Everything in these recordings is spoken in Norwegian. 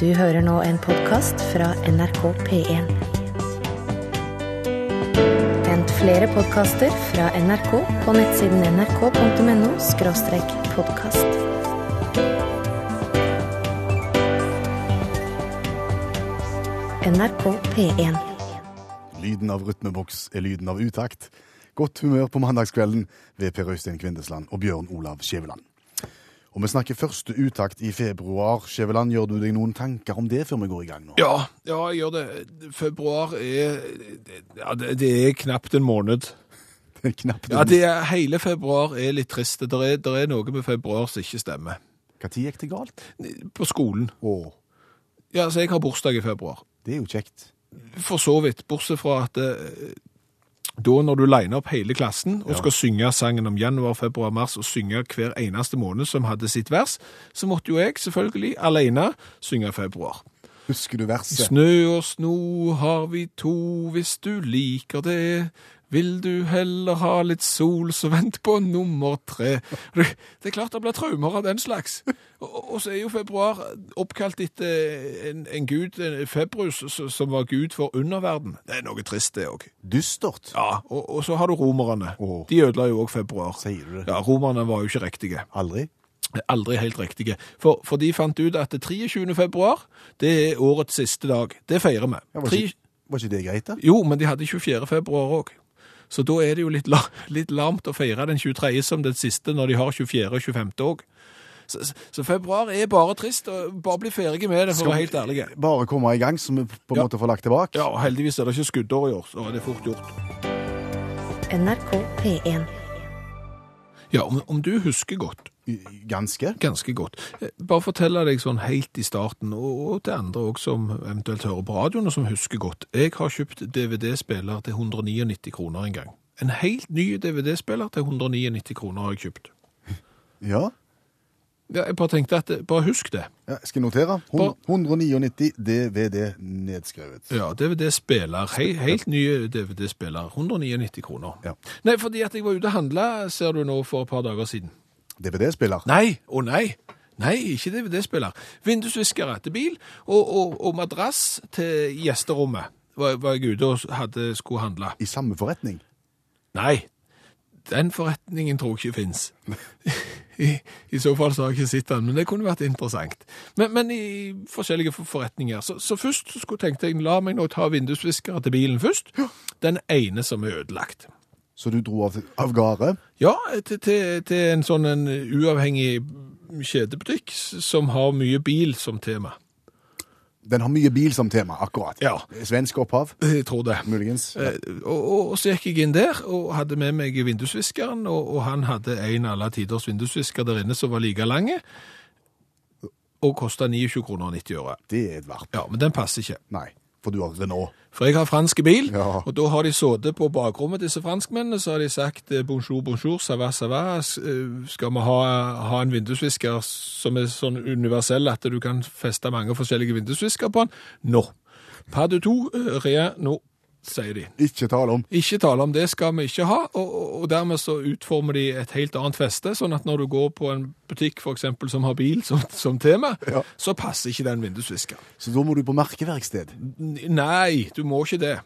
Du hører nå en podkast fra NRK P1. Vent flere podkaster fra NRK på nettsiden nrk.no podkast. NRK P1. Lyden av rytmeboks er lyden av utakt. Godt humør på mandagskvelden ved Per Øystein Kvindesland og Bjørn Olav Skjæveland. Og vi snakker første utakt i februar. Skjæveland, gjør du deg noen tanker om det før vi går i gang nå? Ja, ja, jeg gjør det. Februar er Ja, det, det er knapt en måned. Det er knapt Ja, det er, Hele februar er litt trist. Det er, det er noe med februar som ikke stemmer. Når gikk det galt? På skolen. Å, Ja, så jeg har bursdag i februar. det er jo kjekt. For så vidt, bortsett fra at eh, da når du liner opp hele klassen og skal synge sangen om januar, februar, mars og synge hver eneste måned som hadde sitt vers, så måtte jo jeg selvfølgelig alene synge februar. Husker du verset? Snø og sno har vi to, hvis du liker det. Vil du heller ha litt sol, så vent på nummer tre. Det er klart det blir traumer av den slags. Og, og så er jo februar oppkalt etter en, en gud, en Februs, som var gud for underverden. Det er noe trist, det òg. Dystert, Ja, og, og så har du romerne. Oh. De ødela jo òg februar. sier du det. Ja, Romerne var jo ikke riktige. Aldri? Aldri helt riktige. For, for de fant ut at det 23. februar, det er årets siste dag. Det feirer vi. Ja, var, ikke, var ikke det greit, da? Jo, men de hadde 24. februar òg. Så da er det jo litt, la, litt larmt å feire den 23. som den siste, når de har 24. og 25. òg. Så, så- februar er bare trist. og Bare bli ferdig med det, for å være helt ærlig. Bare komme i gang, så vi på en Ja. måte får lagt tilbake? Ja, og heldigvis er det ikke skuddår i år, så er det fort gjort. NRK P1. Ja, om, om du husker godt, Ganske? ganske godt, bare fortelle deg sånn helt i starten, og, til andre også som eventuelt hører på radioen og som husker godt. Jeg har kjøpt DVD-spiller til 199 kroner en gang. En helt ny DVD-spiller til 199 kroner har jeg kjøpt. Ja. Ja, jeg bare tenkte at, bare husk det. ja skal notere? 199 DVD nedskrevet. Ja, DVD-spiller. He helt nye DVD-spiller. 199 kroner. Ja. Nei, fordi at jeg var ute og handla, ser du nå, for et par dager siden. DVD-spiller? Nei, å nei. Nei, ikke DVD-spiller. Vindusviskere til bil, og, og, og madrass til gjesterommet. Var, var jeg ute og hadde, skulle handle. I samme forretning? Nei, den forretningen tror jeg ikke fins. I, I så fall så har jeg ikke sett den, men det kunne vært interessant. Men, men i forskjellige forretninger. Så, så først så skulle tenkte jeg, la meg nå ta vindusviskere til bilen først. Den ene som er ødelagt. Så du dro av, av gårde? Ja, til, til, til en sånn en uavhengig kjedebutikk som har mye bil som tema. Den har mye bil som tema, akkurat. Ja. Svensk opphav, Jeg tror det. muligens. Eh, Og, og, og så gikk jeg inn der og hadde med meg vindusviskeren, og, og han hadde en alle tiders vindusvisker der inne som var like lange, og kosta 29 kroner og 90 øre. Det er et verp. Ja, men den passer ikke. Nei, for du har Renault. For jeg har franske bil, Ja. og da har de sittet på bakrommet, disse franskmennene, så har de sagt eh, bonjour, bonjour, ça va, ça va. Eh, Skal vi ha, ha en vindusvisker som er sånn universell at du kan feste mange forskjellige vindusvisker på den? Nå. Pas du to, rien, rea, nå, sier de. Ikke tale om. Ikke tale om det skal vi ikke ha, og, og, dermed så utformer de et helt annet feste, sånn at når du går på en butikk for eksempel som har bil som, som tema, Ja. så passer ikke den vindusviskeren. Så da må du på merkeverksted. Nei, du må ikke det.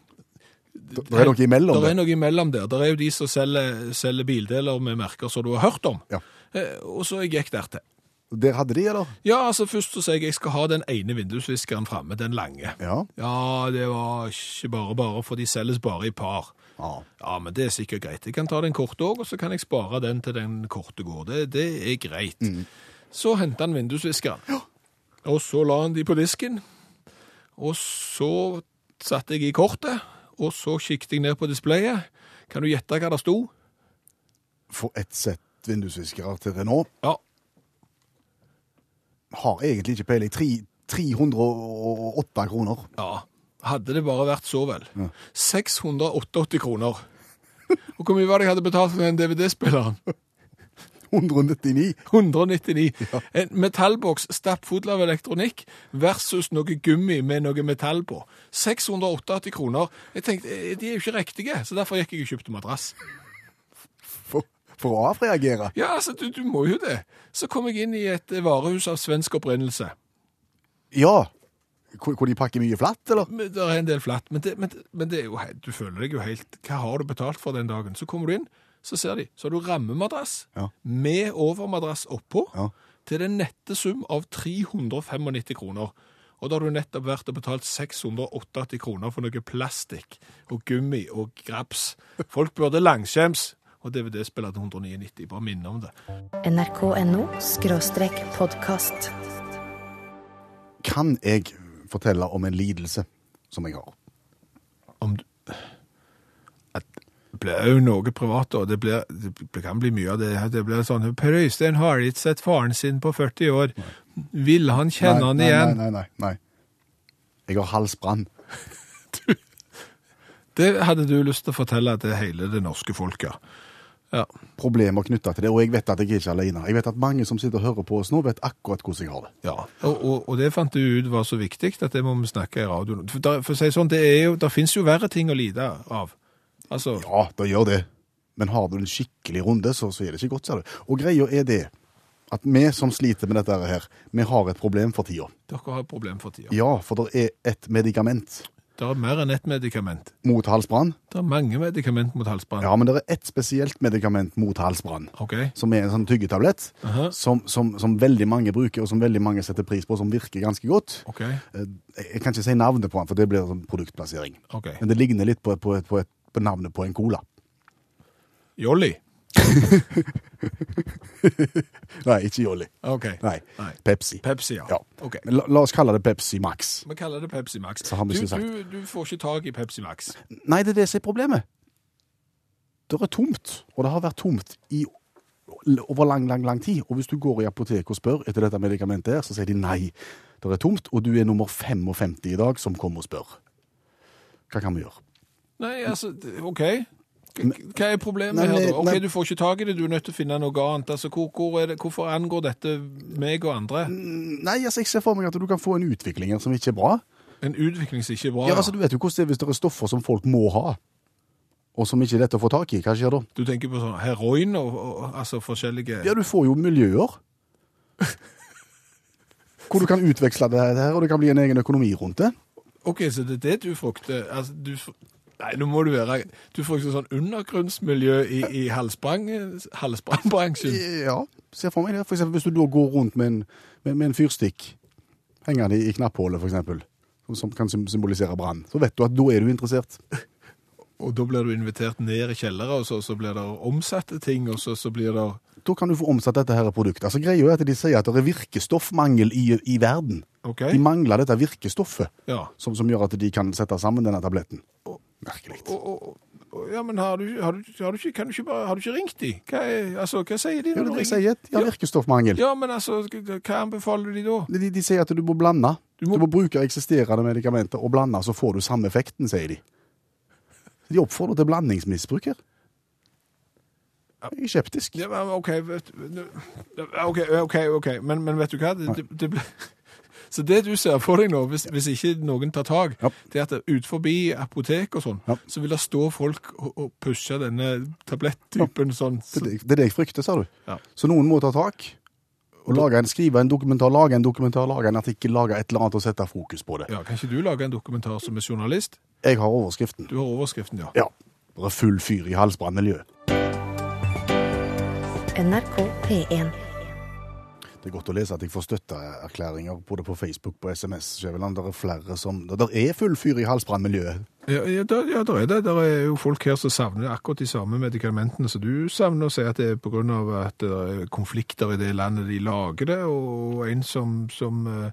Det er noe imellom Det er noe imellom der. Det er jo de som selger, selger bildeler med merker som du har hørt om. Ja. Eh, og så jeg gikk der til. Der hadde de, eller? Ja, altså først så sier jeg jeg skal ha den ene vindusviskeren framme, den lange. Ja. Ja, det var ikke bare bare, for de selges bare i par. ja. Ja, men det er sikkert greit. Jeg kan ta den korte òg, og så kan jeg spare den til den korte går. Det, det er greit. Så henta han vindusviskeren. Og så la han de på disken. Og så satte jeg i kortet, og så kikket jeg ned på displayet. Kan du gjette hva det sto? For et sett vindusviskere til Renault. Ja, Har egentlig ikke peiling. Tre- 308 kroner. ja. Hadde det bare vært så vel. Ja. 688 kroner. Og hvor mye var det jeg hadde betalt for den DVD-spilleren? 199. 199. En metallboks stappfull av elektronikk versus noe gummi med noe metall på. 688 kroner. Jeg tenkte, eh, De er jo ikke riktige, så derfor gikk jeg og kjøpte madrass. For, å avreagere. Ja, altså, du, du må jo det. Så kom jeg inn i et varehus av svensk opprinnelse. Ja. hvor, hvor de pakker mye flatt, eller? Men Det er en del flatt, men, det, men, men det er jo, du føler deg jo helt Hva har du betalt for den dagen? Så kommer du inn, så ser de. Så har du rammemadrass Ja. med overmadrass oppå Ja. til den nette sum av 395 kroner. Og da har du nettopp vært og betalt 688 kroner for noe plastikk og gummi og graps. Folk burde langskjems. Og DVD-spiller til 199, bare minne om det. nrk.no podkast. Kan jeg fortelle om en lidelse som jeg har? om du Det blir jo noe privat, og Det, blir, det kan bli mye av det. Det blir sånn Per Øystein har ikke sett faren sin på 40 år. Vil han kjenne han nei, igjen? Nei, nei, nei, nei. Jeg har halsbrann. Det hadde du lyst til å fortelle til hele det norske folket. Ja. Problemer knytta til det, og jeg vet at jeg er ikke alene. Jeg vet at mange som sitter og hører på oss nå, vet akkurat hvordan jeg har det. ja. Og, og, og det fant du ut var så viktig at det må vi snakke i radioen. For, der, for å si sånn, det er jo, der finnes jo verre ting å lide av. Altså, Ja, det gjør det. Men har du en skikkelig runde, så, så er det ikke godt, ser du. Og greia er det at vi som sliter med dette her, vi har et problem for tida. dere har et problem for tida. Ja, for det er et medikament Det er mer enn ett medikament. mot halsbrann. Det er mange medikament mot halsbrann. Ja, men det er ett spesielt medikament mot halsbrann. OK? Som er en sånn tyggetablett Aha. som, som, som veldig mange bruker, og som veldig mange setter pris på, som virker ganske godt. OK? Eh, Jeg kan ikke si navnet på den, for det blir sånn produktplassering. ok. Men det ligner litt på, på, på, på navnet på en cola. Jolly? Nei, ikke Jolly. Okay. Nei, Nei. Pepsi. Pepsi, ja. Ja. Okay. Men La, la oss kalle det Pepsi Max. Vi kaller det Pepsi Max. Du, du, du får ikke tak i Pepsi Max. Nei, det er det som er problemet. Det er tomt, og det har vært tomt i over lang, lang, lang tid. Og hvis du går i apoteket og spør etter dette medikamentet her, så sier de nei, det er tomt, og du er nummer 55 i dag som kommer og spør. Hva kan vi gjøre? Nei, altså, OK. Hva er problemet Nei, her, da? Ok, nei- Du får ikke tak i det, du er nødt til å finne noe annet. Altså, hvor, hvor det, Hvorfor angår dette meg og andre? Nei, altså, jeg ser for meg at du kan få en utvikling her som ikke er bra. En utvikling som ikke er bra? Ja, altså, Du vet jo hvordan det er hvis det er stoffer som folk må ha, og som ikke er lett å få tak i. Hva skjer da? Du tenker på sånn heroin og, og altså forskjellige Ja, du får jo miljøer. Hvor du kan utveksle det her, og det kan bli en egen økonomi rundt det. OK, så det er det du frykter? Altså, du Nei, nå må du være Du får ikke sånn undergrunnsmiljø i, i halsbrang, halsbrannbransjen? Ja, ser for meg det. For eksempel hvis du da går rundt med en, med, med en fyrstikk hengende i, i knapphullet, eksempel, som, som kan symbolisere brann, så vet du at da er du interessert. Og da blir du invitert ned i kjellere, og så, så blir det omsatte ting, og så, så blir det Da kan du få omsatt dette her produktet. Altså Greia er at de sier at det er virkestoffmangel i, i verden. Okay. De mangler dette virkestoffet Ja. som, som gjør at de kan sette sammen denne tabletten. Og, og, ja, men har du, har, du, har, du ikke, kan du ikke bare, har du ikke ringt de? Hva, er, altså, hva sier de når er jeg ringer? De har virkestoffmangel. Ja, men altså, hva anbefaler de da? De, de sier at du må blande. Du må- må, bruke eksisterende medikamenter og blande, så får du samme effekten, sier de. De oppfordrer til blandingsmisbruk her. Jeg er skeptisk. Ja, men OK, vet, nå- OK, ok, ok, men, men vet du hva? Det, det, det ble, så det du ser for deg nå, hvis, hvis ikke noen tar tak, Ja. det er at ut forbi apotek og sånn, Ja. så vil det stå folk og, og pushe denne tablettypen sånn. Det, er det- det er det jeg frykter, sa du. Ja. Så noen må ta tak og lage en, skrive en dokumentar, lage en dokumentar, lage en artikkel, lage et eller annet og sette fokus på det. Ja, kan ikke du lage en dokumentar som er journalist? Jeg har overskriften. Du har overskriften, ja. Ja. Det er full fyr i halsbrannmiljøet. NRK P1. Det er godt å lese at jeg får støtteerklæringer både på Facebook og SMS. Skjæveland. Det er flere som Det er full fyr i halsbrannmiljøet. Ja, ja, der, ja, der er det. Der er jo folk her som savner akkurat de samme medikamentene som du savner, og sier at det er på av at det er konflikter i det landet de lager det, og en som, som eh,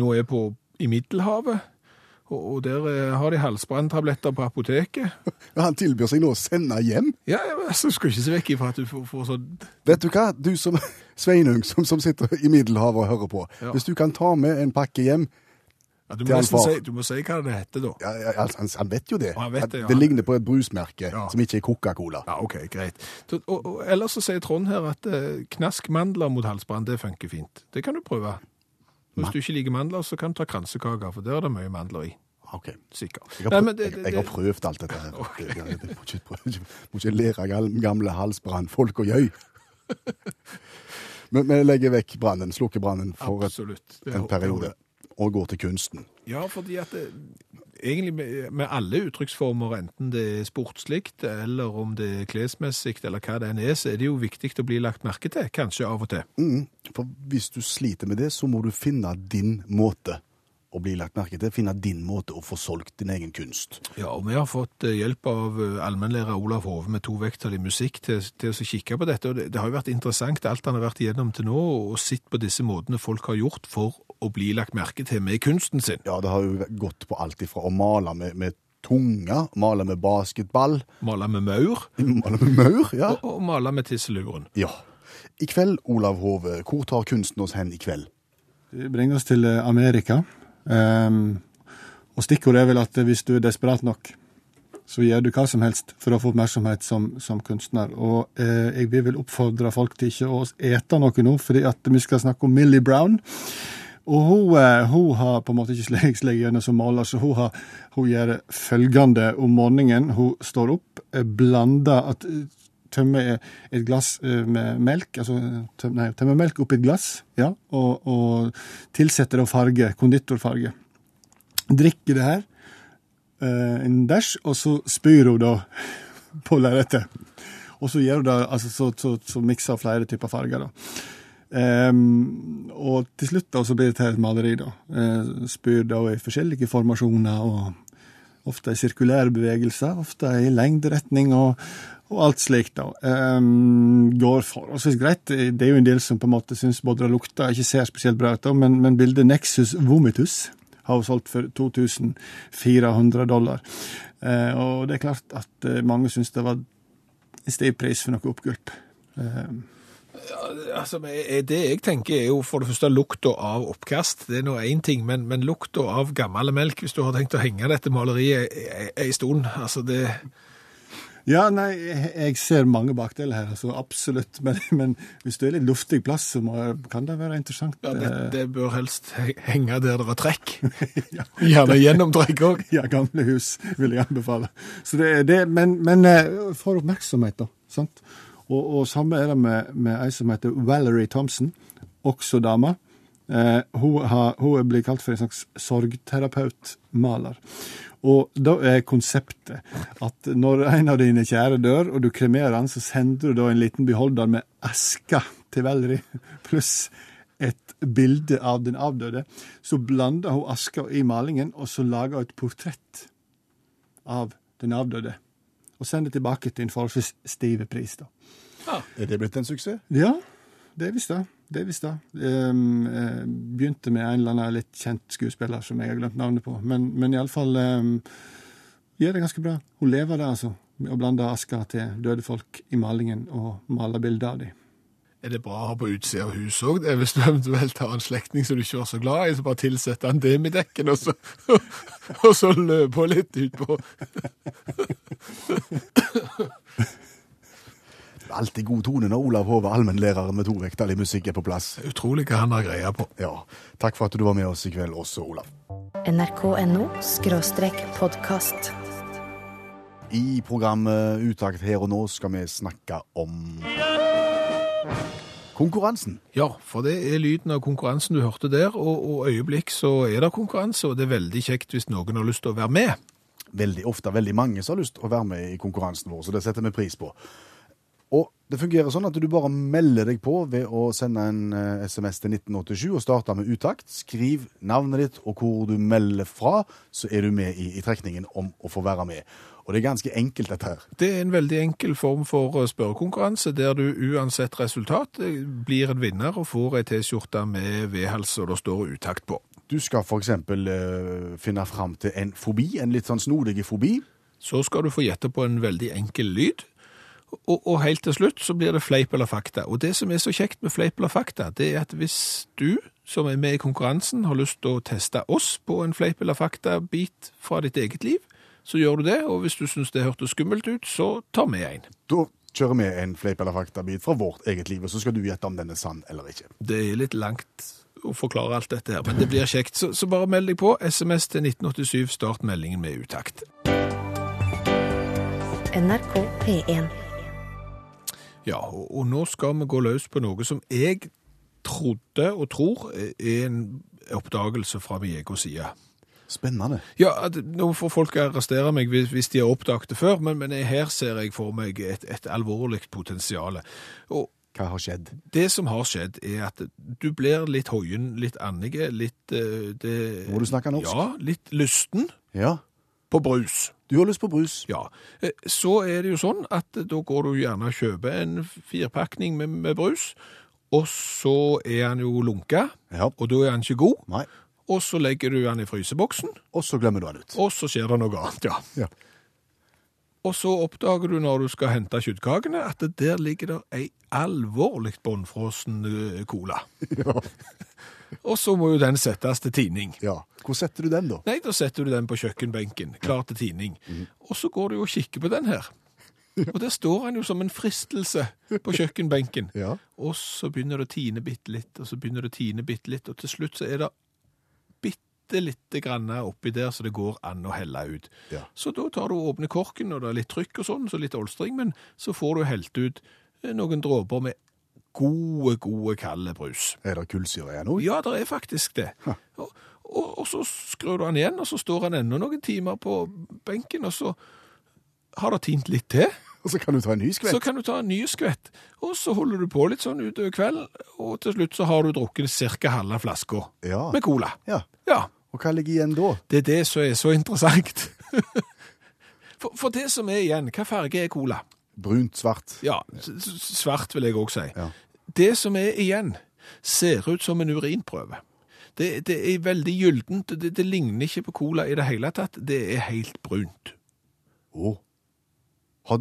nå er på i Middelhavet, og, der eh, har de halsbranntabletter på apoteket. Ja, han tilbyr seg nå å sende hjem. Ja, ja, altså, skal ikke se vekk ifra at du får, får sånn Vet du hva? Du som Sveinung, som, som sitter i Middelhavet og hører på. Ja. Hvis du kan ta med en pakke hjem ja, du, Til må han far. si, du må si hva det heter, da. ja, altså, han, han vet jo det. Han vet det, ja. det ligner på et brusmerke som ikke er Coca-Cola. Ja, OK, greit. Og, og, og, ellers så sier Trond her at eh, knask mandler mot halsbrann, det funker fint. Det kan du prøve. Hvis Ma- du ikke liker mandler, så kan du ta kransekaker, for der er det mye mandler i. Ok. Sikkert. Jeg har, Nei, prøvd, men det, jeg, jeg har prøvd alt dette her. Jeg, jeg, jeg, må, ikke, prøve- må ikke lære gamle halsbrannfolk å gjøy. Men vi legger vekk brannen, slukker brannen for et, en periode, og gå til kunsten. Ja, fordi at det, egentlig med, med alle uttrykksformer, enten det er sportslikt, eller om det er klesmessig, eller hva det enn er, så er det jo viktig å bli lagt merke til, kanskje av og til. Mm. For hvis du sliter med det, så må du finne din måte å bli lagt merke til. Finne din måte å få solgt din egen kunst. Ja, og vi har fått eh, hjelp av eh, allmennlærer Olav Hove med to vekttall i musikk til, til å kikke på dette, og det, det har jo vært interessant alt han har vært igjennom til nå, og sett på disse måtene folk har gjort for å bli lagt merke til med kunsten sin. Ja, det har jo gått på alt ifra å male med, med tunga, male med basketball, Male med maur, male med maur, ja. og, og male med tisseluren. ja. I kveld, Olav Hove, hvor tar kunsten oss hen i kveld? Det bringer oss til eh, Amerika. Ehm, og stikkordet er vel at hvis du er desperat nok, så gjør du hva som helst for å få oppmerksomhet som, som kunstner. Og eh, jeg vil vel oppfordre folk til ikke å ete noe nå, fordi at vi skal snakke om Millie Brown. Og hun, eh, hun har på en måte ikke slått gjennom som maler, så hun, har, hun gjør følgende om morgenen. Hun står opp, eh, blander at tømmer et glass eh, med melk, altså tøm, nei, tømmer melk oppi et glass, ja, og, og tilsetter da farge, konditorfarge. Drikker det her, eh, en dæsj, og så spyr hun da på lerretet. Og så gjør hun da, altså så, så, så mikser hun flere typer farger, da. Um, og til slutt da så blir det til et maleri, da. Uh, spyr da i forskjellige formasjoner, og ofte i sirkulære bevegelser, ofte i lengderetning og, og alt slikt, da. um, går forholdsvis greit. Det er jo en del som på en måte syns både det lukter ikke ser spesielt bra ut, men, men bildet Nexus Vomitus har hun solgt for 2400 dollar. Uh, og det er klart at eh, mange syns det var en stiv pris for noe oppgulp. Ja, Altså, Det jeg tenker er jo for det første lukta av oppkast. Det er nå én ting, men, men lukta av gammel melk, hvis du har tenkt å henge dette maleriet ei stund altså det, Ja, nei, jeg ser mange bakdeler her, altså absolutt. Men, men hvis du er litt luftig plass, så må, kan det være interessant. ja, det, Eh, det bør helst henge der det er trekk. ja. Gjerne gjennomtrekk òg. ja, gamle hus vil jeg anbefale. Så det, er det, men, men eh, for oppmerksomhet, da. sant? Og, og samme er det med, med ei som heter Valerie Thompson, også dame. Eh, hun, har, hun blir kalt for en slags sorgterapeut-maler. Og da er konseptet at når en av dine kjære dør, og du kremerer han, så sender du da en liten beholder med aske til Valerie, pluss et bilde av den avdøde. Så blander hun aska i malingen, og så lager hun et portrett av den avdøde. Og sender tilbake til en forholdsvis stive pris, da. Er det blitt en suksess? Ja, det visste visst det. Det jeg. Um, eh, begynte med en eller annen litt kjent skuespiller som jeg har glemt navnet på. Men, men iallfall um, gjør det ganske bra. Hun lever det, altså. Å blande aska til døde folk i malingen og male bilder av dem. Er det bra å ha på utsida av huset òg, hvis du eventuelt har en slektning som du ikke var så glad i, så bare tilsetter han det med dekken, og så, og så løper hun litt utpå. Alltid god tone når Olav Hove, allmennlæreren med to vekttall i musikk, er på plass. Utrolig hva han har greia på. Ja, Takk for at du var med oss i kveld også, Olav. nrk.no podkast. I programmet Utakt her og nå skal vi snakke om konkurransen. Ja, for det er lyden av konkurransen du hørte der, og, og øyeblikk så er det konkurranse, og det er veldig kjekt hvis noen har lyst til å være med. Veldig ofte veldig mange som har lyst til å være med i konkurransen vår, så det setter vi pris på. Det fungerer sånn at du bare melder deg på ved å sende en eh, SMS til 1987 og starte med utakt. Skriv navnet ditt og hvor du melder fra, så er du med i, i trekningen om å få være med. Og det er ganske enkelt, dette her. Det er en veldig enkel form for eh, spørrekonkurranse, der du uansett resultat eh, blir en vinner og får ei T-skjorte med vedhals og det står utakt på. Du skal f.eks. Uh, finne fram til en fobi, en litt sånn snodig fobi. Så skal du få gjette på en veldig enkel lyd. Og, og helt til slutt så blir det fleip eller fakta. Og det som er så kjekt med fleip eller fakta, det er at hvis du som er med i konkurransen har lyst til å teste oss på en fleip eller fakta-bit fra ditt eget liv, så gjør du det. Og hvis du syns det hørtes skummelt ut, så ta med en. Da kjører vi en fleip eller fakta-bit fra vårt eget liv, og så skal du gjette om den er sann eller ikke. Det er litt langt å forklare alt dette her, men det blir kjekt. Så, så bare meld deg på. SMS til 1987, start meldingen med utakt. NRK P1. Ja, og, og nå skal vi gå løs på noe som jeg trodde og tror er en oppdagelse fra egen side. Spennende. Ja, nå får folk arrestere meg hvis, hvis de har oppdaget det før, men, men her ser jeg for meg et, et alvorlig potensial. Og Hva har skjedd? det som har skjedd, er at du blir litt hoien, litt andige, litt eh, det, Må du snakke norsk? Ja, litt lysten Ja. På brus. Du har lyst på brus? Ja. Eh, Så er det jo sånn at da går du gjerne og kjøper en firpakning med, med brus, og så er han jo lunka, Ja. og da er han ikke god, Nei. og så legger du han i fryseboksen, Og så glemmer du den ut. og så skjer det noe annet, ja. Ja. Og så oppdager du når du skal hente kjøttkakene, at det der ligger det ei alvorlig bånnfrossen eh, cola. Ja. Og så må jo den settes til tining. ja. Hvor setter du den, da? Nei, da setter du den på kjøkkenbenken, klar til tining. Og så går du og kikker på den her. Og der står han jo som en fristelse på kjøkkenbenken. Ja. Og så begynner det å tine bitte litt, og så begynner det å tine bitte litt, og til slutt så er det bitte lite grann oppi der så det går an å helle ut. Ja. Så da tar du og åpner korken, og det er litt trykk og sånn, så litt olstring, men så får du helt ut eh, noen dråper med gode, gode kalde brus. Er det kullsyre igjen òg? Ja, det er faktisk det. Og, og, og så skrur du han igjen, og så står han ennå noen timer på benken, og så har det tint litt til. Og så kan du ta en ny skvett. Så kan du ta en ny skvett, og så holder du på litt sånn utover kvelden, og til slutt så har du drukket ca. halve flaska Ja. med cola. ja. Ja, Og hva ligger igjen da? det er det som er så interessant. For, for det som er igjen, hva farge er cola? Brunt, svart? Ja, svart vil jeg òg si. Ja. Det som er igjen, ser ut som en urinprøve. Det, det er veldig gyldent, det, det ligner ikke på cola i det hele tatt, det er helt brunt. Å. Har,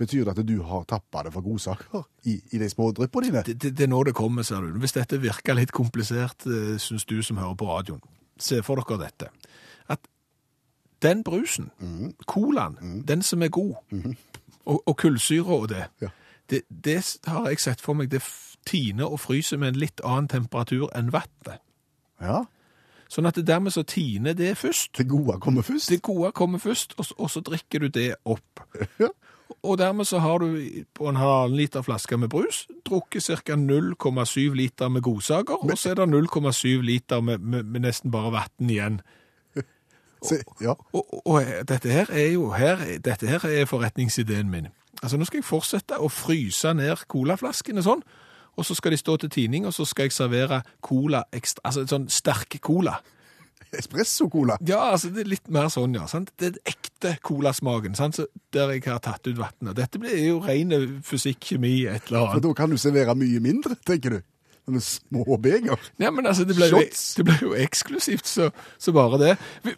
betyr det at du har tappa det for godsaker i, i de små dryppene dine? Det, det, er nå det kommer, ser du. Hvis dette virker litt komplisert, eh, syns du som hører på radioen, se for dere dette. At den brusen, colaen, den som er god, og, og kullsyre og det, Ja. det, det har jeg sett for meg, det tiner og fryser med en litt annen temperatur enn vannet. Ja. Sånn at det dermed så tiner det først. Det gode kommer først? Det gode kommer først, og, så- og så drikker du det opp. Ja. Og dermed så har du på en halvannen liter flaske med brus drukket ca. 0,7 liter med godsaker, og så er det 0,7 liter med, med, med nesten bare vann igjen. Se, ja. Og, og, og dette her er jo her, dette her er forretningsideen min. Altså Nå skal jeg fortsette å fryse ned colaflaskene sånn, og så skal de stå til tining, og så skal jeg servere cola ekstra, altså sånn sterk cola. Espresso-cola. Ja, altså det er litt mer sånn, ja. Sant? Det er den ekte colasmaken, sant? Så der jeg har tatt ut vannet. Dette blir jo ren fysikk, kjemi, et eller For da kan du servere mye mindre, tenker du. Sånne små beger. Ja, men altså, det ble jo, det ble jo eksklusivt, så, så bare det.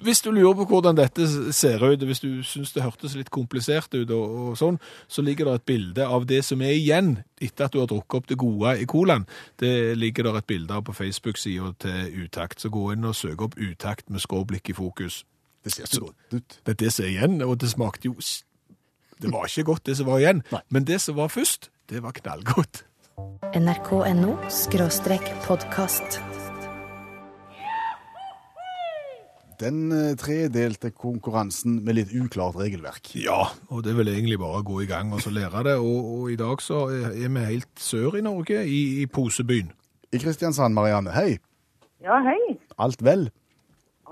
Hvis du lurer på hvordan dette ser ut, hvis du syns det hørtes litt komplisert ut og, og sånn, så ligger det et bilde av det som er igjen etter at du har drukket opp det gode i colaen. Det ligger der et bilde av på Facebook-sida til Utakt, så gå inn og søk opp Utakt med skråblikk i fokus. Det ser så godt ut. Det er det som er igjen, og det smakte jo Det var ikke godt, det som var igjen. Nei. Men det som var først, det var knallgodt. nrk.no skråstrek podkast. Den eh, tredelte konkurransen med litt uklart regelverk. Ja, og det er vel egentlig bare å gå i gang og så lære det. Og, og i dag så er er vi helt sør i Norge, i, i Posebyen. I Kristiansand, Marianne, hei. Ja, hei. Alt vel?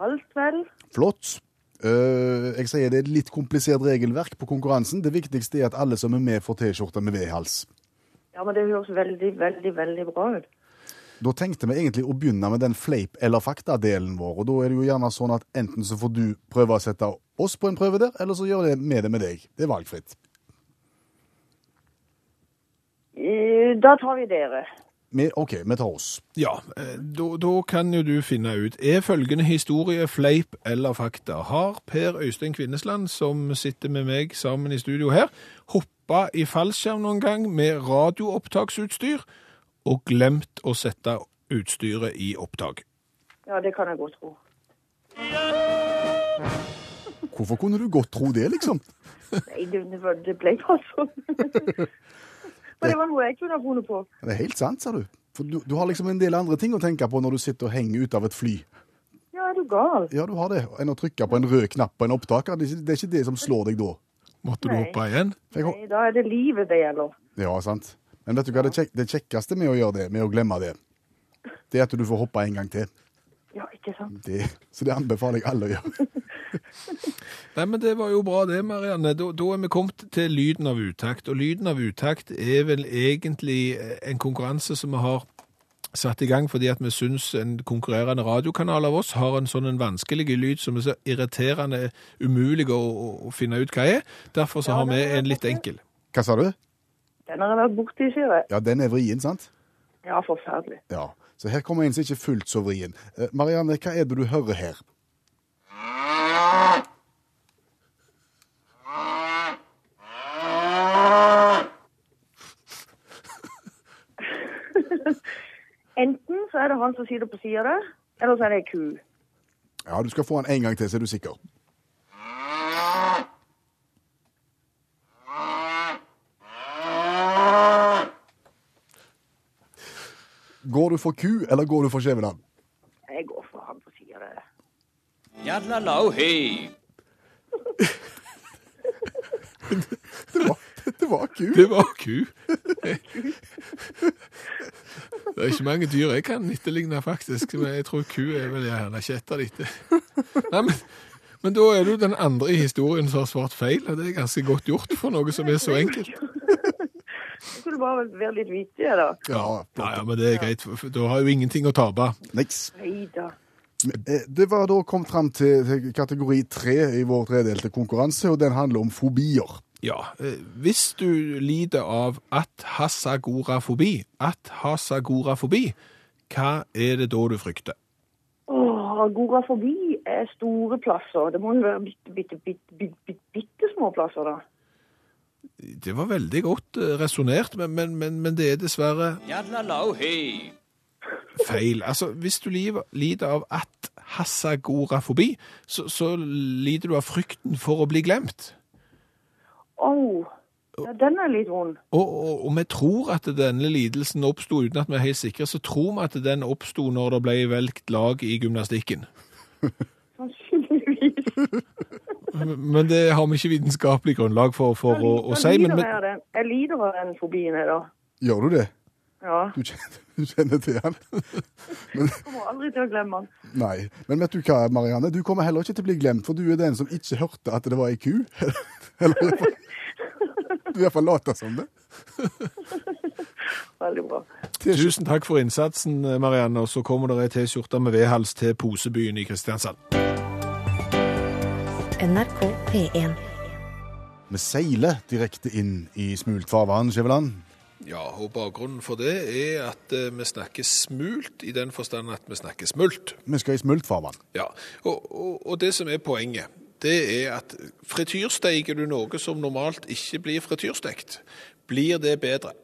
Alt vel? Flott. Uh, jeg sier det er et litt komplisert regelverk på konkurransen. Det viktigste er at alle som er med, får T-skjorte med V-hals. Ja, men det høres veldig, veldig, veldig bra ut. Da tenkte vi egentlig å begynne med den fleip- eller fakta-delen vår. og Da er det jo gjerne sånn at enten så får du prøve å sette oss på en prøve der, eller så gjør det med det med deg. Det er valgfritt. Eh, Da tar vi dere. OK, vi tar oss. Ja, eh, da, da kan jo du finne ut. Er følgende historie fleip eller fakta? Har Per Øystein Kvinnesland, som sitter med meg sammen i studio her, hoppa i fallskjerm noen gang med radioopptaksutstyr og glemt å sette utstyret i opptak? Ja, det kan jeg godt tro. Hvorfor kunne du godt tro det, liksom? Nei, det, det det ble bare sånn. Men det var noe jeg kunne ha funnet på. Det er helt sant, sa du. For du, du har liksom en del andre ting å tenke på når du sitter og henger ut av et fly. Ja, er du gal? Ja, du har det. Enn å trykke på en rød knapp på en opptaker. Det er ikke- det er ikke det som slår deg da. Måtte du hoppe igjen? For Nei, da er det livet det gjelder. ja, sant. Men vet du hva det, kjek, det kjekkeste med å gjøre det, med å glemme det, det er at du får hoppe en gang til. Ja, Ikke sant? Det, så det anbefaler jeg alle å gjøre. Nei, men det var jo bra det, Marianne. Da, da er vi kommet til lyden av utakt. Og lyden av utakt er vel egentlig en konkurranse som vi har satt i gang fordi at vi syns en konkurrerende radiokanal av oss har en sånn en vanskelig lyd som er så irriterende umulig å, å, finne ut hva er. Derfor så Ja, har vi en litt enkel. Hva sa du? Den har jeg vært borti, sier jeg. Ja, den er vrien, sant? Ja, forferdelig. Ja. Så her kommer en som ikke er fullt så vrien. Eh, Marianne, hva er det du hører her? Enten så er det han som sitter på sida der, eller så er det ei ku. Ja, du skal få han en gang til, så er du sikker. Går du for ku, eller går du for Skjæveland? Jeg går for han på sida der. Yadlalau hey. Det var, det var ku. Det var ku. Det er ikke mange dyr jeg kan etterligne, faktisk. Men jeg tror ku er vel gjerne kjetta disse. Nei, men, men da er du den andre i historien som har svart feil, og det er ganske godt gjort for noe som er så enkelt. Du skulle bare være litt vittig, da. Ja, Ja, ja, men det er greit, da har jo ingenting å tape. niks. Nei da. Eh, Det var da kommet fram til, kategori tre i vår tredelte konkurranse, og den handler om fobier. Ja, eh, hvis du lider av at-hasagorafobi, at-hasagorafobi, hva er det da du frykter? Åh, agorafobi er store plasser. Det må jo være bitte, bitte, bitte, bitte, bitte, små plasser, da. Det var veldig godt resonnert, resonert, men, men, men, men det er dessverre Yadlalau hey. Feil. Altså, hvis du lider av at-hasagorafobi, så, så lider du av frykten for å bli glemt. Åh, ja, den er litt vond. Og, og, og vi tror at denne lidelsen oppsto, uten at vi er helt sikre, så tror vi at den oppsto når det ble velgt lag i gymnastikken. Sannsynligvis. Men det har vi ikke vitenskapelig grunnlag for, for å, å si. Jeg Men, lider men. Jeg lider av den fobien jeg, da. Gjør du det? Ja. Du kjenner, du kjenner til han? Kommer aldri til å glemme han. Nei. Men vet du hva, Marianne? Du kommer heller ikke til å bli glemt, for du er den som ikke hørte at det var ei ku. Eller du i hvert fall later som det. Veldig bra. tusen takk for innsatsen, Marianne. Og så kommer det ei T-skjorte med vedhals til Posebyen i Kristiansand. NRK P1. Vi seiler direkte inn i smult farvann, Skjæveland. Ja, og bakgrunnen for det er at eh, vi snakker smult i den forstand at vi snakker smult. Vi skal i smultfarvann. Ja, og, og, og det som er poenget, det er at frityrsteiker du noe som normalt ikke blir frityrstekt, blir det bedre.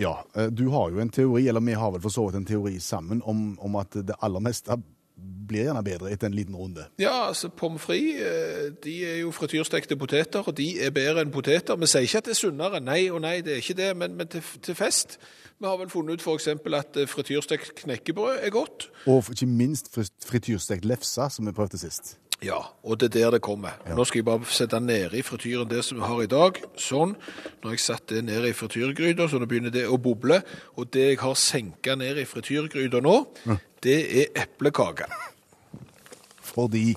Ja, eh, du har jo en teori, eller vi har vel for så vidt en teori sammen, om, om at det aller meste blir gjerne bedre etter en liten runde. Ja, altså pommes frites, eh, de er jo frityrstekte poteter, og de er bedre enn poteter. Vi sier ikke at det er sunnere, nei og nei, det er ikke det, men, men til, til fest. Vi har vel funnet ut eksempel at eh, frityrstekt knekkebrød er godt. Og ikke minst frityrstekt lefse, som vi prøvde sist. Ja, og det er der det kommer. Nå skal jeg bare sette nede i frityren det som vi har i dag. Sånn. Nå har jeg satte det ned i frityrgryta, så nå begynner det å boble. Og det jeg har senka ned i frityrgryta nå, det er eplekake. Fordi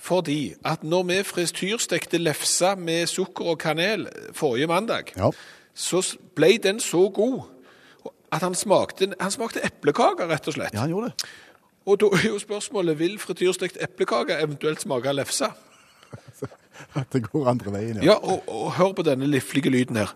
Fordi at når vi frityrstekte lefse med sukker og kanel forrige mandag, Ja. så ble den så god at han smakte, han smakte eplekake, rett og slett. Ja, han gjorde det. Og da er jo spørsmålet, vil frityrstekt eplekake eventuelt smake lefse? At det går andre veien, ja. Ja, og, og hør på denne liflige lyden her.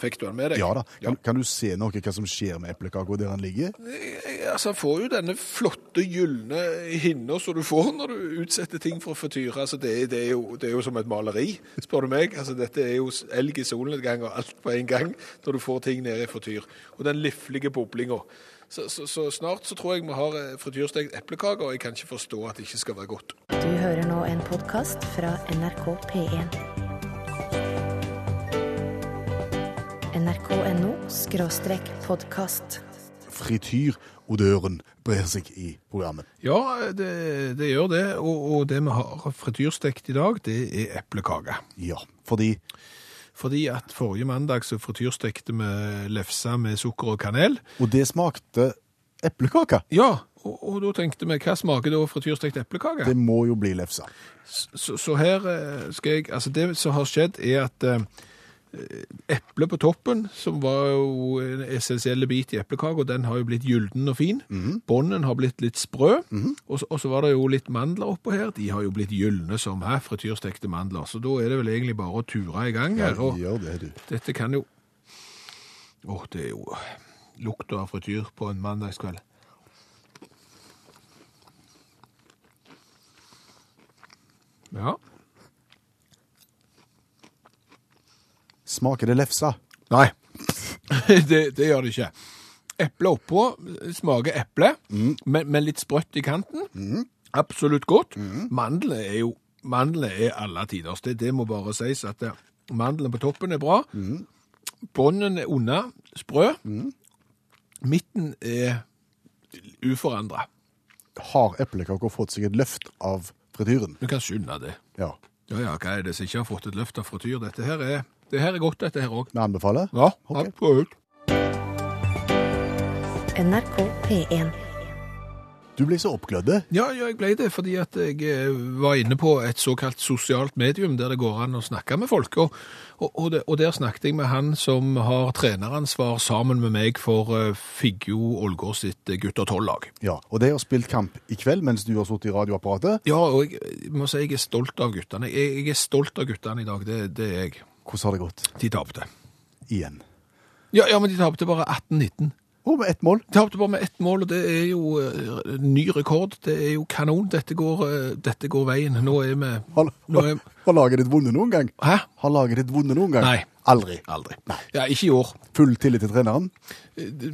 Fikk du den med deg? Ja da. Kan, kan du se noe hva som skjer med eplekaka der den ligger? Eh, Altså, jeg får jo denne flotte, gylne hinna som du får når du utsetter ting for frityr. Altså, det, det, er jo, det er jo som et maleri, spør du meg. Altså, Dette er jo elg i solnedgang og alt på en gang når du får ting ned i frityr. Og den liflige boblinga. Så, så, så snart så tror jeg vi har eh, frityrstekt eplekake, og jeg kan ikke forstå at det ikke skal være godt. Du hører nå en podkast fra NRK P1. nrk.no podkast. Frityrodøren brer seg i programmet. Ja, det, det gjør det. Og, og det vi har frityrstekt i dag, det er eplekake. Ja, fordi Fordi at forrige mandag så frityrstekte vi lefse med sukker og kanel. Og det smakte Eplekake. Ja, og, da tenkte vi, hva smaker da frityrstekt eplekake? Det må jo bli lefse. Så, så her eh, skal jeg Altså, det som har skjedd, er at eh, eplet på toppen, som var jo en essensiell bit i eplekaka, den har jo blitt gylden og fin. Bånden har blitt litt sprø. og, så, og så var det jo litt mandler oppå her. De har jo blitt gylne som her, frityrstekte mandler. Så da er det vel egentlig bare å ture i gang her. Og ja, det, du. dette kan jo Åh, det er jo lukta av frityr på en mandagskveld. Ja. Smaker det lefse? Nei, det, det gjør det ikke. Eple oppå smaker eple, men, men litt sprøtt i kanten. Absolutt godt. Mandlene er jo mandelen er alle tiders. Det, det må bare sies at det, mandlene på toppen er bra. Bånden er unna, sprø. Midten er uforandra. Har eplekaker fått seg et løft av frityren? Du kan skynde det. Ja. Ja, ja, hva er det som ikke har fått et løft av frityr? Dette her er, det her er godt, dette her òg. Vi anbefaler? Ja, Ok. absolutt. NRK P1. Du ble så oppglødd. Ja, ja, jeg ble det fordi at jeg eh, var inne på et såkalt sosialt medium der det går an å snakke med folk. Og, og, og, det, og der snakket jeg med han som har treneransvar sammen med meg for uh, Figgjo Ålgård sitt eh, gutter 12-lag. Ja, og de har spilt kamp i kveld mens du har sittet i radioapparatet. Ja, og jeg, jeg må si jeg er stolt av guttene. Jeg, jeg er stolt av guttene i dag, det, det er jeg. Hvordan har det gått? De tapte. Igjen. Ja, ja, men de tapte bare 18-19. Og med ett mål. De tapte bare med ett mål, og det er jo eh, ny rekord. Det er jo kanon. Dette går, eh, dette går veien. Nå er vi Har, Nå har, er, har laget ditt vunnet noen gang? Hæ? Har laget ditt vunnet noen gang? Nei. Aldri. Aldri. Ja, ikke i år. Full tillit til treneren?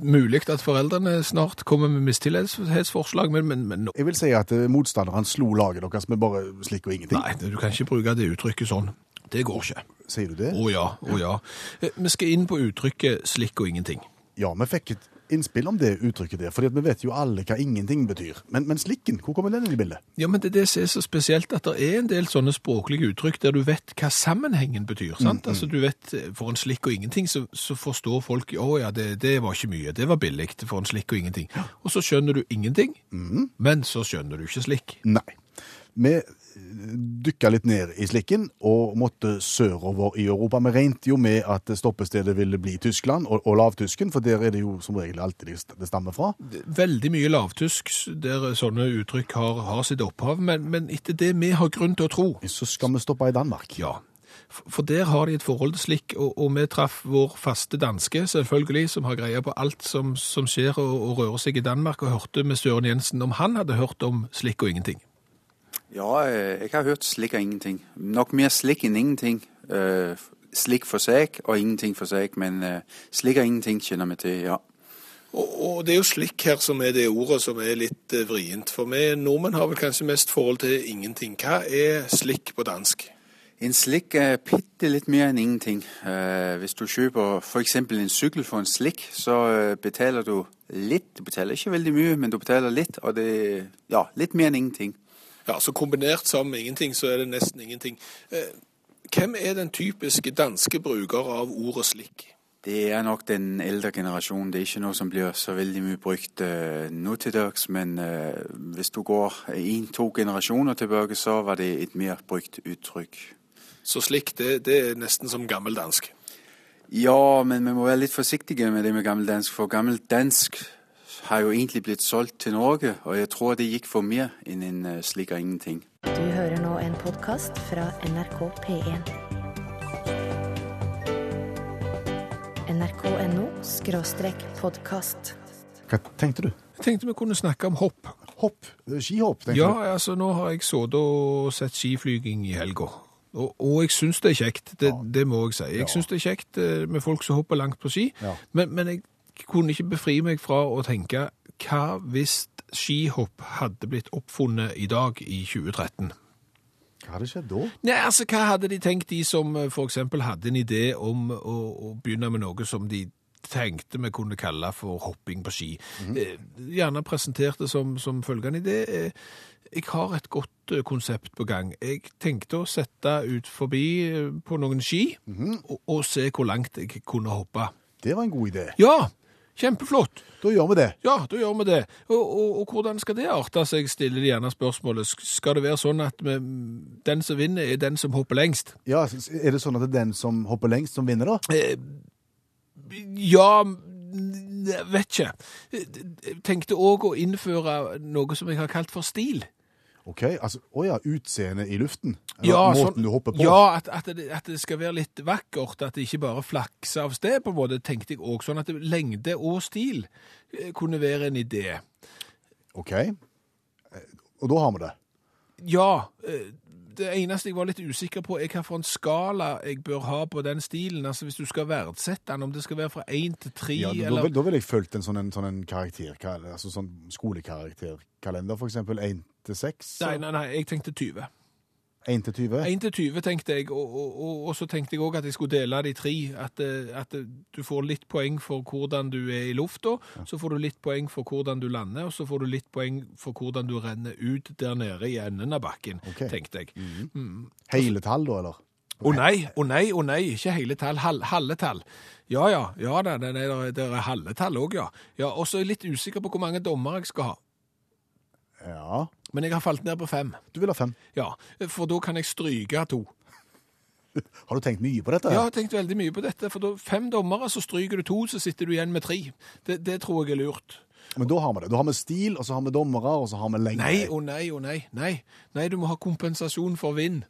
Mulig at foreldrene snart kommer med mistillitsforslag, men, men, men nå- Jeg vil si at eh, motstanderen slo laget deres med bare slik og ingenting. Nei, du kan ikke bruke det uttrykket sånn. Det går ikke. Sier du det? Å ja, å ja. Eh, Vi skal inn på uttrykket 'slikk og ingenting'. Ja, vi fikk et innspill om det uttrykket der, fordi vi vet jo alle hva ingenting betyr. Men, men slikken, hvor kommer den inn i bildet? Ja, men det det er så spesielt, at det er en del sånne språklige uttrykk der du vet hva sammenhengen betyr. sant? Altså, du vet, eh, For en slikk og ingenting, så, så forstår folk å ja, det, det var ikke mye, det var billig for en slikk og ingenting. Og så skjønner du ingenting, men så skjønner du ikke slikk. Nei. Vi dykka litt ned i slikken og måtte sørover i Europa. Vi regnet jo med at stoppestedet ville bli Tyskland og, og lavtysken, for der er det jo som regel alltid det- stammer fra. Veldig mye lavtysk der sånne uttrykk har, har sitt opphav, men, men etter det vi har grunn til å tro, Så skal vi stoppe i Danmark. Ja. For der har de et forhold til slik, og, og vi traff vår faste danske, selvfølgelig, som har greie på alt som, som skjer og, og rører seg i Danmark, og hørte med Søren Jensen om han hadde hørt om slik og ingenting. Ja, øh, jeg har hørt slik og ingenting. Nok mer slik enn ingenting. Uh, slik for seg og ingenting for seg, men uh, slik og ingenting kjenner vi til, ja. Og, og det er jo slikk her som er det ordet som er litt uh, vrient, for vi nordmenn har vel kanskje mest forhold til ingenting. Hva er slikk på dansk? En slik er bitte litt mer enn ingenting. Hvis du kjøper eksempel en sykkel for en slik, så betaler du litt. Du betaler ikke veldig mye, men du betaler litt, og det er ja, litt mer enn ingenting. Ja, så kombinert sammen med ingenting, så er det nesten ingenting. Eh, hvem er den typiske danske bruker av ordet slik? Det er nok den eldre generasjonen. Det er ikke noe som blir så veldig mye brukt uh, nå til dags. Men øh, hvis du går én-to generasjoner tilbake, så var det et mer brukt uttrykk. Så slik, det, det er nesten som gammeldansk. Ja, men vi må være litt forsiktige med det med gammeldansk, for gammeldansk har jo egentlig blitt solgt til Norge, og jeg tror det gikk for mer enn en uh, slik og ingenting. Du hører nå en podkast fra NRK P1. nrk.no skråstrek podkast. Hva tenkte du? Jeg tenkte vi kunne snakke om hopp. Hopp? Skihopp, tenkte Ja, du? altså nå har jeg sittet og sett skiflyging i helga. Og, og jeg syns det er kjekt, det, det må jeg si. Jeg Ja. syns det er kjekt eh, med folk som hopper langt på ski, Ja. men, men jeg kunne ikke befri meg fra å tenke hva hvis skihopp hadde blitt oppfunnet i dag i 2013? Hva hadde skjedd da? Nei, altså, Hva hadde de tenkt, de som f.eks. for eksempel hadde en idé om å, å begynne med noe som de tenkte vi kunne kalle for hopping på ski? eh, gjerne presentert det som, som følgende idé. Eh, jeg har et godt eh, konsept på gang. Jeg tenkte å sette ut forbi eh, på noen ski og, og se hvor langt jeg kunne hoppe. Det var en god idé. Ja, Kjempeflott. Da gjør vi det. Ja, da gjør vi det. Og, og, og hvordan skal det arte seg, stiller de gjerne spørsmålet. Skal det være sånn at vi, den som vinner, er den som hopper lengst? Ja, Er det sånn at det er den som hopper lengst, som vinner, da? Eh, ja, vet ikke. Jeg tenkte òg å innføre noe som jeg har kalt for stil. Ok, altså, Å ja, utseendet i luften? Eller Ja, måten sånn- du hopper på? Ja, at, at, det, at det skal være litt vakkert, at det ikke bare flakser av sted, på en måte, tenkte jeg også, Sånn at det, lengde og stil eh, kunne være en idé. Ok. Eh, Og da har vi det. Ja, eh, det eneste jeg var litt usikker på, er hva for en skala jeg bør ha på den stilen. Altså hvis du skal verdsette den, om det skal være fra én til tre, Ja, da, eller da vil jeg fulgt en sånn, en, sånn en karakter, altså sånn skolekarakterkalender, eksempel 1 til 6. Nei, nei, nei, jeg tenkte 20. 1 til 20. 1 til 20 tenkte jeg, og, og, og, og så tenkte jeg òg at jeg skulle dele de tre. At, eh, at eh, du får litt poeng for hvordan du er i lufta, så får du litt poeng for hvordan du lander, og så får du litt poeng for hvordan du renner ut der nede i enden av bakken, okay. tenkte jeg. Hele tall, da, eller? Å nei, å nei, å nei, ikke hele tall, hal, halve tall. Ja, ja, ja da, det er, det er halve tall òg, ja. ja. Og så er jeg litt usikker på hvor mange dommer jeg skal ha. Ja. Men jeg har falt ned på fem. Du vil ha fem. Ja, for da kan jeg stryke to. Har du tenkt mye på dette? Ja, jeg har tenkt veldig mye på dette, for da fem dommere, så stryker du to, så sitter du igjen med tre. Det, det tror jeg er lurt. Men da har vi det. Da har vi stil, og så har vi dommere, og så har vi lengde. Nei, å nei, å nei, nei. Nei, du må ha kompensasjon for vind.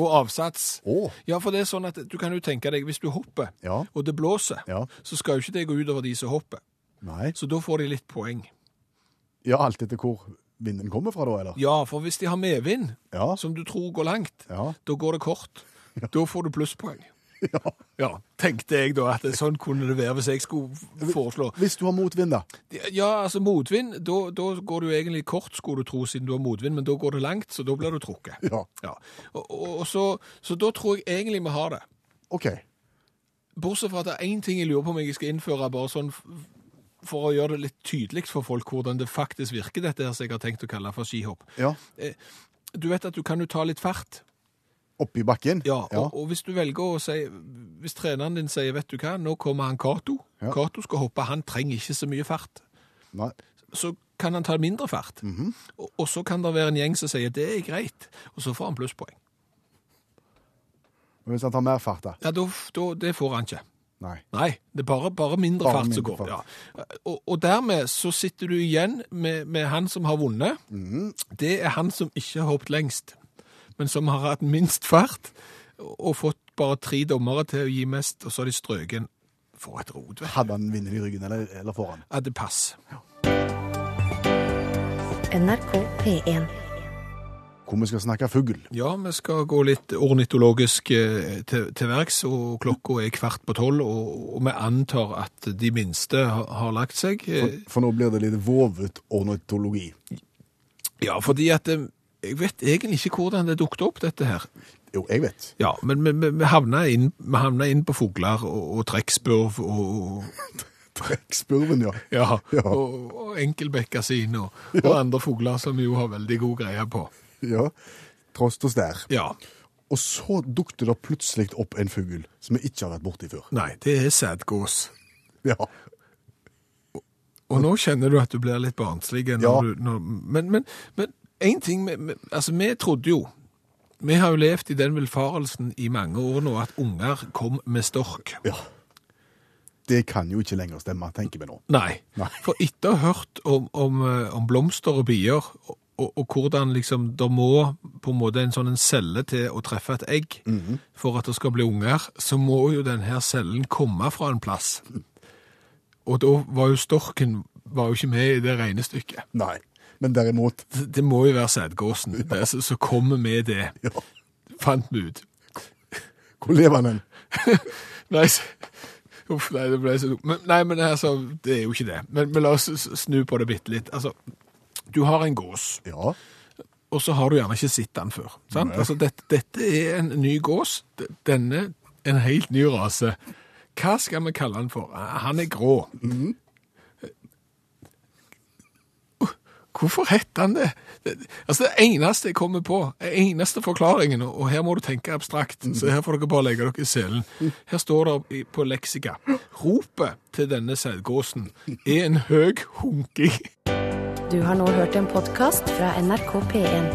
Og avsats. Oh. Ja, for det er sånn at du kan jo tenke deg, hvis du hopper, Ja. og det blåser, Ja. så skal jo ikke det gå utover de som hopper. Nei. Så da får de litt poeng. Ja, alt etter hvor vinden kommer fra, da, eller? Ja, for hvis de har medvind, Ja. som du tror går langt, Ja. da går det kort. Da får du plusspoeng. Ja. tenkte jeg da at sånn kunne det være hvis jeg skulle foreslå. Hvis du har motvind, da. Ja, altså motvind, da, da går du egentlig kort, skulle du tro, siden du har motvind, men da går det langt, så da blir du trukket. Ja. Ja. Og, og, så, så da tror jeg egentlig vi har det. OK. Bortsett fra at det er én ting jeg lurer på om jeg skal innføre, bare sånn for å gjøre det litt tydelig for folk hvordan det faktisk virker, dette her som jeg har tenkt å kalle for skihopp. Ja. Du vet at du kan jo ta litt fart. Oppi bakken? Ja, og, og hvis du velger å si Hvis treneren din sier, vet du hva, nå kommer han Cato. Ja. Cato skal hoppe, han trenger ikke så mye fart. Nei. Så kan han ta mindre fart. Mhm. og, og så kan det være en gjeng som sier det er greit, og så får han plusspoeng. Men hvis han tar mer fart, da? Ja, da, da, det får han ikke. Nei. Nei, det er bare, bare mindre Bare fart som går. fart. Ja. Og, og dermed så sitter du igjen med, med han som har vunnet. Mm. Det er han som ikke har hoppet lengst, men som har hatt minst fart, og, fått bare tre dommere til å gi mest, og så har de strøken. For et rot. Hadde han vinneren i ryggen, eller, eller foran? Ja, det pass. NRK P1. Hvor vi skal snakke fugl. Ja, vi skal gå litt ornitologisk eh, til, til verks, og klokka er kvart på tolv, og, og vi antar at de minste har, har lagt seg. For, Eh, for nå blir det litt vovet ornitologi. Ja, fordi at eh, jeg vet egentlig ikke hvordan det dukket opp, dette her. Jo, jeg vet. Ja, men vi, vi, havna inn, vi havna inn på fugler og, og trekkspurv og, Trekkspurven, ja. ja, Ja. og, og enkelbekkasin og, og andre fugler som vi jo har veldig god greie på. Ja. Trost og stær. Ja, Og så dukte det plutselig opp en fugl som vi ikke har vært borti før. nei, det er sædgås. Ja. Og nå kjenner du at du blir litt barnslig. Når Ja. du, når, men, men, men en ting, vi- altså vi trodde jo, vi har jo levd i den villfarelsen i mange år nå, at unger kom med stork. ja. Det kan jo ikke lenger stemme, tenker vi nå. Nei, Nei. for etter å ha hørt om, om, eh, om blomster og bier, og, og, hvordan liksom, det må på en måte en sånn en celle til å treffe et egg for at det skal bli unger, så må jo denne cellen komme fra en plass. Og da var jo storken var jo ikke med i det regnestykket. Nei. Men derimot Det, det må jo være sædgåsen. Er så, så kommer med det. Ja. Fant vi ut. Hvor lever han hen? Nei, uff, nei, det ble så dumt. Men, nei, men altså, det er jo ikke det. Men, men la oss snu på det bitte litt. Altså, du har en gås. Ja. Og så har du gjerne ikke sett den før. sant? Altså, dette, dette er en ny gås. Denne en helt ny rase. Hva skal vi kalle den for? Ah, han er grå. Mm. Uh, hvorfor heter han det? Altså, Det eneste jeg kommer på, det eneste forklaringen, og her må du tenke abstrakt, mm. så her får dere bare legge dere i selen Her står det på leksika Ropet til denne sædgåsen er en høg hunking. Du har nå hørt en podkast fra NRK P1.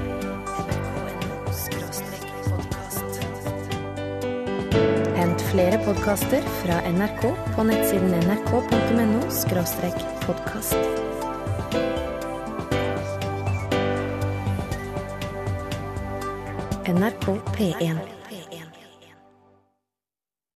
Hent flere podkaster fra NRK på nettsiden nrk.no – podkast. NRK P1.